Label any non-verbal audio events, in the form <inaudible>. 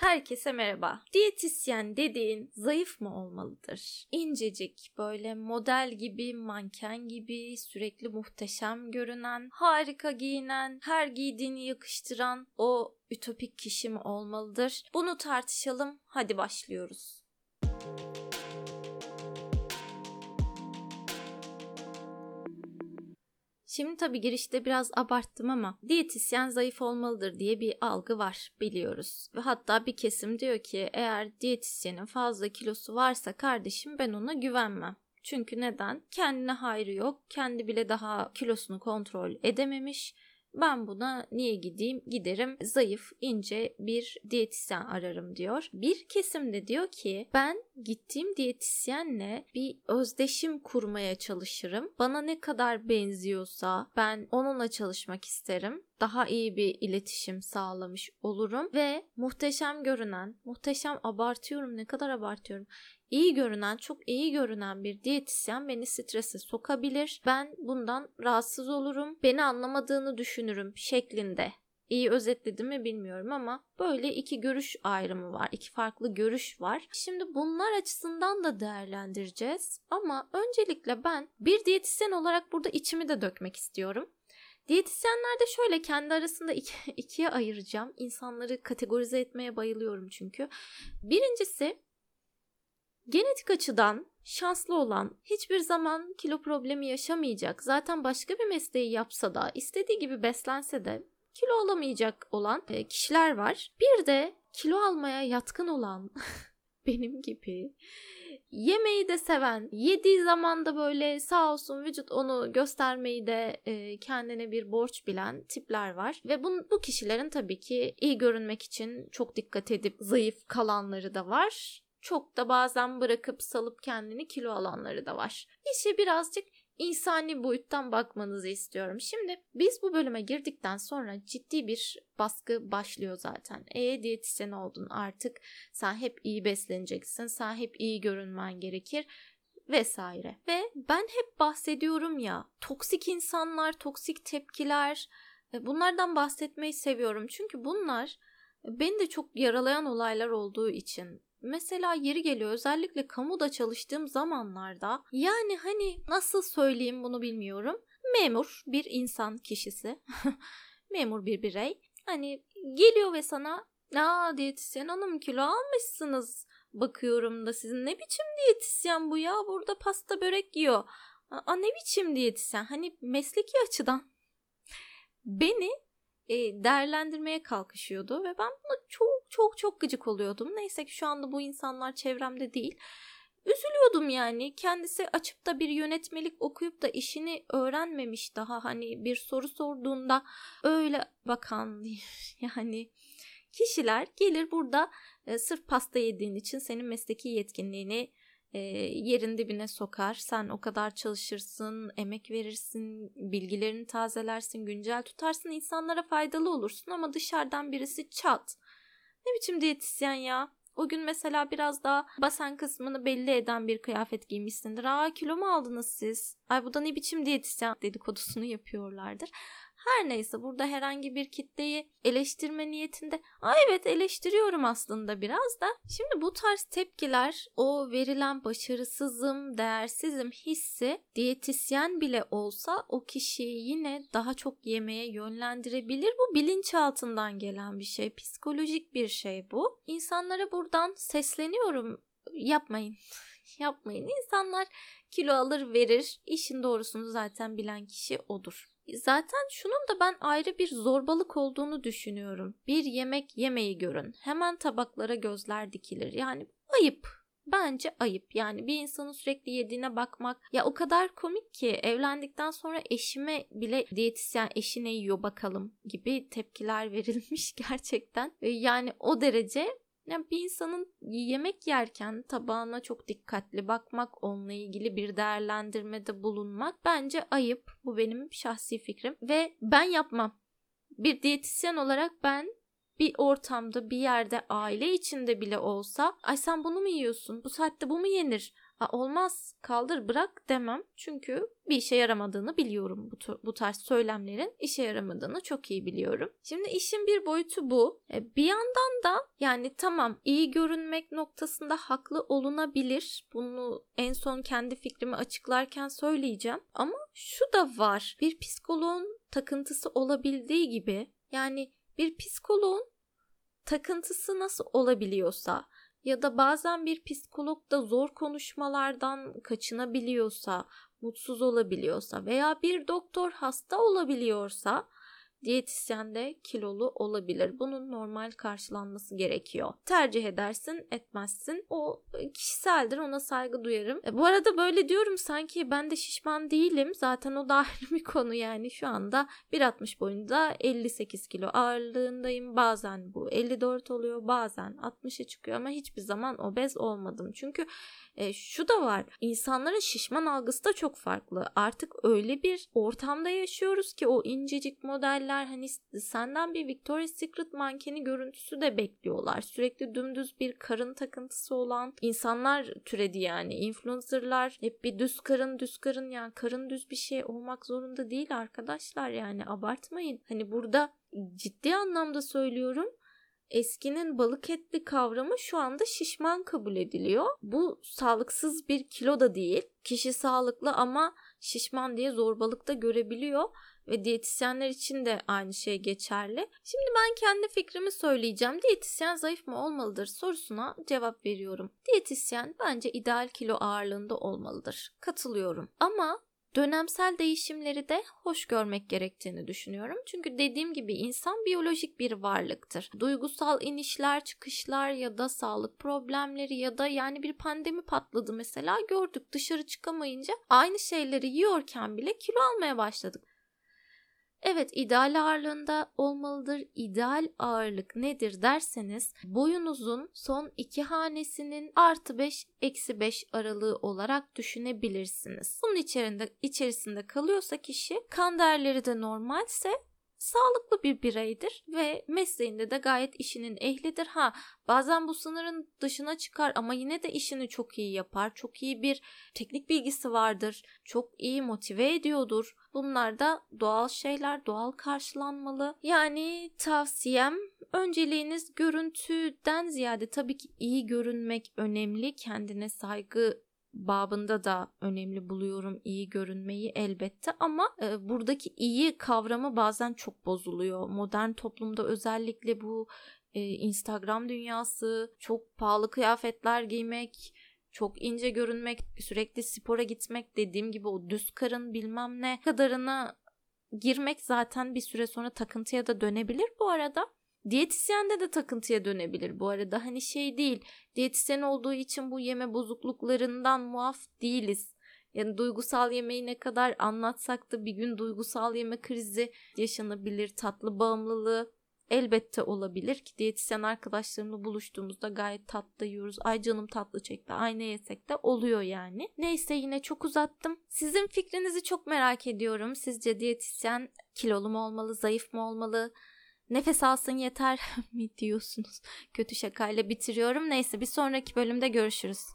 Herkese merhaba. Diyetisyen dediğin zayıf mı olmalıdır? İncecik, böyle model gibi, manken gibi, sürekli muhteşem görünen, harika giyinen, her giydiğini yakıştıran o ütopik kişi mi olmalıdır? Bunu tartışalım. Hadi başlıyoruz. Şimdi tabii girişte biraz abarttım ama diyetisyen zayıf olmalıdır diye bir algı var biliyoruz. Ve hatta bir kesim diyor ki eğer diyetisyenin fazla kilosu varsa kardeşim ben ona güvenmem. Çünkü neden? Kendine hayrı yok. Kendi bile daha kilosunu kontrol edememiş ben buna niye gideyim? Giderim zayıf, ince bir diyetisyen ararım diyor. Bir kesim de diyor ki ben gittiğim diyetisyenle bir özdeşim kurmaya çalışırım. Bana ne kadar benziyorsa ben onunla çalışmak isterim daha iyi bir iletişim sağlamış olurum ve muhteşem görünen, muhteşem abartıyorum ne kadar abartıyorum iyi görünen, çok iyi görünen bir diyetisyen beni strese sokabilir. Ben bundan rahatsız olurum. Beni anlamadığını düşünürüm şeklinde. İyi özetledim mi bilmiyorum ama böyle iki görüş ayrımı var. iki farklı görüş var. Şimdi bunlar açısından da değerlendireceğiz. Ama öncelikle ben bir diyetisyen olarak burada içimi de dökmek istiyorum. Diyetisyenler de şöyle kendi arasında iki, ikiye ayıracağım. İnsanları kategorize etmeye bayılıyorum çünkü. Birincisi Genetik açıdan şanslı olan hiçbir zaman kilo problemi yaşamayacak. Zaten başka bir mesleği yapsa da istediği gibi beslense de kilo alamayacak olan e, kişiler var. Bir de kilo almaya yatkın olan <laughs> benim gibi yemeği de seven, yediği zaman da böyle sağ olsun vücut onu göstermeyi de e, kendine bir borç bilen tipler var. Ve bu, bu kişilerin tabii ki iyi görünmek için çok dikkat edip zayıf kalanları da var çok da bazen bırakıp salıp kendini kilo alanları da var. İşe birazcık insani boyuttan bakmanızı istiyorum. Şimdi biz bu bölüme girdikten sonra ciddi bir baskı başlıyor zaten. E diyetisyen oldun artık sen hep iyi besleneceksin, sen hep iyi görünmen gerekir vesaire. Ve ben hep bahsediyorum ya toksik insanlar, toksik tepkiler e, bunlardan bahsetmeyi seviyorum. Çünkü bunlar beni de çok yaralayan olaylar olduğu için Mesela yeri geliyor özellikle kamuda çalıştığım zamanlarda yani hani nasıl söyleyeyim bunu bilmiyorum. Memur bir insan kişisi. <laughs> Memur bir birey. Hani geliyor ve sana aa diyetisyen hanım kilo almışsınız bakıyorum da sizin ne biçim diyetisyen bu ya burada pasta börek yiyor. Aa ne biçim diyetisyen hani mesleki açıdan beni e, değerlendirmeye kalkışıyordu ve ben buna çok çok çok gıcık oluyordum. Neyse ki şu anda bu insanlar çevremde değil. Üzülüyordum yani. Kendisi açıp da bir yönetmelik okuyup da işini öğrenmemiş daha hani bir soru sorduğunda öyle bakan <laughs> yani kişiler gelir burada e, sırf pasta yediğin için senin mesleki yetkinliğini e, yerin dibine sokar. Sen o kadar çalışırsın, emek verirsin, bilgilerini tazelersin, güncel tutarsın, insanlara faydalı olursun ama dışarıdan birisi çat. Ne biçim diyetisyen ya? O gün mesela biraz daha basen kısmını belli eden bir kıyafet giymişsindir. Aa kilo mu aldınız siz? Ay bu da ne biçim diyetisyen dedikodusunu yapıyorlardır. Her neyse burada herhangi bir kitleyi eleştirme niyetinde Aa evet eleştiriyorum aslında biraz da. Şimdi bu tarz tepkiler o verilen başarısızım, değersizim hissi diyetisyen bile olsa o kişiyi yine daha çok yemeye yönlendirebilir. Bu bilinçaltından gelen bir şey, psikolojik bir şey bu. İnsanlara buradan sesleniyorum. Yapmayın. Yapmayın. İnsanlar kilo alır verir. İşin doğrusunu zaten bilen kişi odur. Zaten şunun da ben ayrı bir zorbalık olduğunu düşünüyorum. Bir yemek yemeyi görün. Hemen tabaklara gözler dikilir. Yani ayıp. Bence ayıp. Yani bir insanın sürekli yediğine bakmak ya o kadar komik ki evlendikten sonra eşime bile diyetisyen eşine yiyor bakalım gibi tepkiler verilmiş <laughs> gerçekten. Yani o derece yani bir insanın yemek yerken tabağına çok dikkatli bakmak, onunla ilgili bir değerlendirmede bulunmak bence ayıp. Bu benim şahsi fikrim ve ben yapmam. Bir diyetisyen olarak ben bir ortamda bir yerde aile içinde bile olsa ay sen bunu mu yiyorsun? Bu saatte bu mu yenir? olmaz kaldır bırak demem. Çünkü bir işe yaramadığını biliyorum bu, bu tarz söylemlerin işe yaramadığını çok iyi biliyorum. Şimdi işin bir boyutu bu. E, bir yandan da yani tamam iyi görünmek noktasında haklı olunabilir. Bunu en son kendi fikrimi açıklarken söyleyeceğim. Ama şu da var. Bir psikoloğun takıntısı olabildiği gibi yani bir psikoloğun takıntısı nasıl olabiliyorsa ya da bazen bir psikolog da zor konuşmalardan kaçınabiliyorsa, mutsuz olabiliyorsa veya bir doktor hasta olabiliyorsa diyetisyen de kilolu olabilir. Bunun normal karşılanması gerekiyor. Tercih edersin, etmezsin. O kişiseldir. Ona saygı duyarım. E, bu arada böyle diyorum sanki ben de şişman değilim. Zaten o da <laughs> ayrı bir konu yani. Şu anda 1.60 boyunda 58 kilo ağırlığındayım. Bazen bu 54 oluyor. Bazen 60'a çıkıyor ama hiçbir zaman obez olmadım. Çünkü e, şu da var. İnsanların şişman algısı da çok farklı. Artık öyle bir ortamda yaşıyoruz ki o incecik modeller hani senden bir Victoria's Secret mankeni görüntüsü de bekliyorlar. Sürekli dümdüz bir karın takıntısı olan insanlar türedi yani. Influencerlar hep bir düz karın düz karın yani karın düz bir şey olmak zorunda değil arkadaşlar yani abartmayın. Hani burada ciddi anlamda söylüyorum eskinin balık etli kavramı şu anda şişman kabul ediliyor. Bu sağlıksız bir kilo da değil. Kişi sağlıklı ama şişman diye zorbalıkta görebiliyor ve diyetisyenler için de aynı şey geçerli. Şimdi ben kendi fikrimi söyleyeceğim. Diyetisyen zayıf mı olmalıdır sorusuna cevap veriyorum. Diyetisyen bence ideal kilo ağırlığında olmalıdır. Katılıyorum. Ama dönemsel değişimleri de hoş görmek gerektiğini düşünüyorum. Çünkü dediğim gibi insan biyolojik bir varlıktır. Duygusal inişler, çıkışlar ya da sağlık problemleri ya da yani bir pandemi patladı mesela gördük dışarı çıkamayınca aynı şeyleri yiyorken bile kilo almaya başladık. Evet ideal ağırlığında olmalıdır. İdeal ağırlık nedir derseniz boyunuzun son iki hanesinin artı 5 eksi 5 aralığı olarak düşünebilirsiniz. Bunun içerisinde, içerisinde kalıyorsa kişi kan değerleri de normalse sağlıklı bir bireydir ve mesleğinde de gayet işinin ehlidir. Ha bazen bu sınırın dışına çıkar ama yine de işini çok iyi yapar. Çok iyi bir teknik bilgisi vardır. Çok iyi motive ediyordur. Bunlar da doğal şeyler, doğal karşılanmalı. Yani tavsiyem önceliğiniz görüntüden ziyade tabii ki iyi görünmek önemli. Kendine saygı babında da önemli buluyorum iyi görünmeyi elbette ama e, buradaki iyi kavramı bazen çok bozuluyor. Modern toplumda özellikle bu e, Instagram dünyası, çok pahalı kıyafetler giymek, çok ince görünmek, sürekli spora gitmek dediğim gibi o düz karın bilmem ne kadarına girmek zaten bir süre sonra takıntıya da dönebilir bu arada. Diyetisyende de takıntıya dönebilir bu arada. Hani şey değil. Diyetisyen olduğu için bu yeme bozukluklarından muaf değiliz. Yani duygusal yemeği ne kadar anlatsak da bir gün duygusal yeme krizi yaşanabilir. Tatlı bağımlılığı elbette olabilir ki diyetisyen arkadaşlarımla buluştuğumuzda gayet tatlı yiyoruz. Ay canım tatlı çekti. Aynı yesek de oluyor yani. Neyse yine çok uzattım. Sizin fikrinizi çok merak ediyorum. Sizce diyetisyen kilolu mu olmalı, zayıf mı olmalı? Nefes alsın yeter <laughs> mi diyorsunuz? Kötü şakayla bitiriyorum. Neyse bir sonraki bölümde görüşürüz.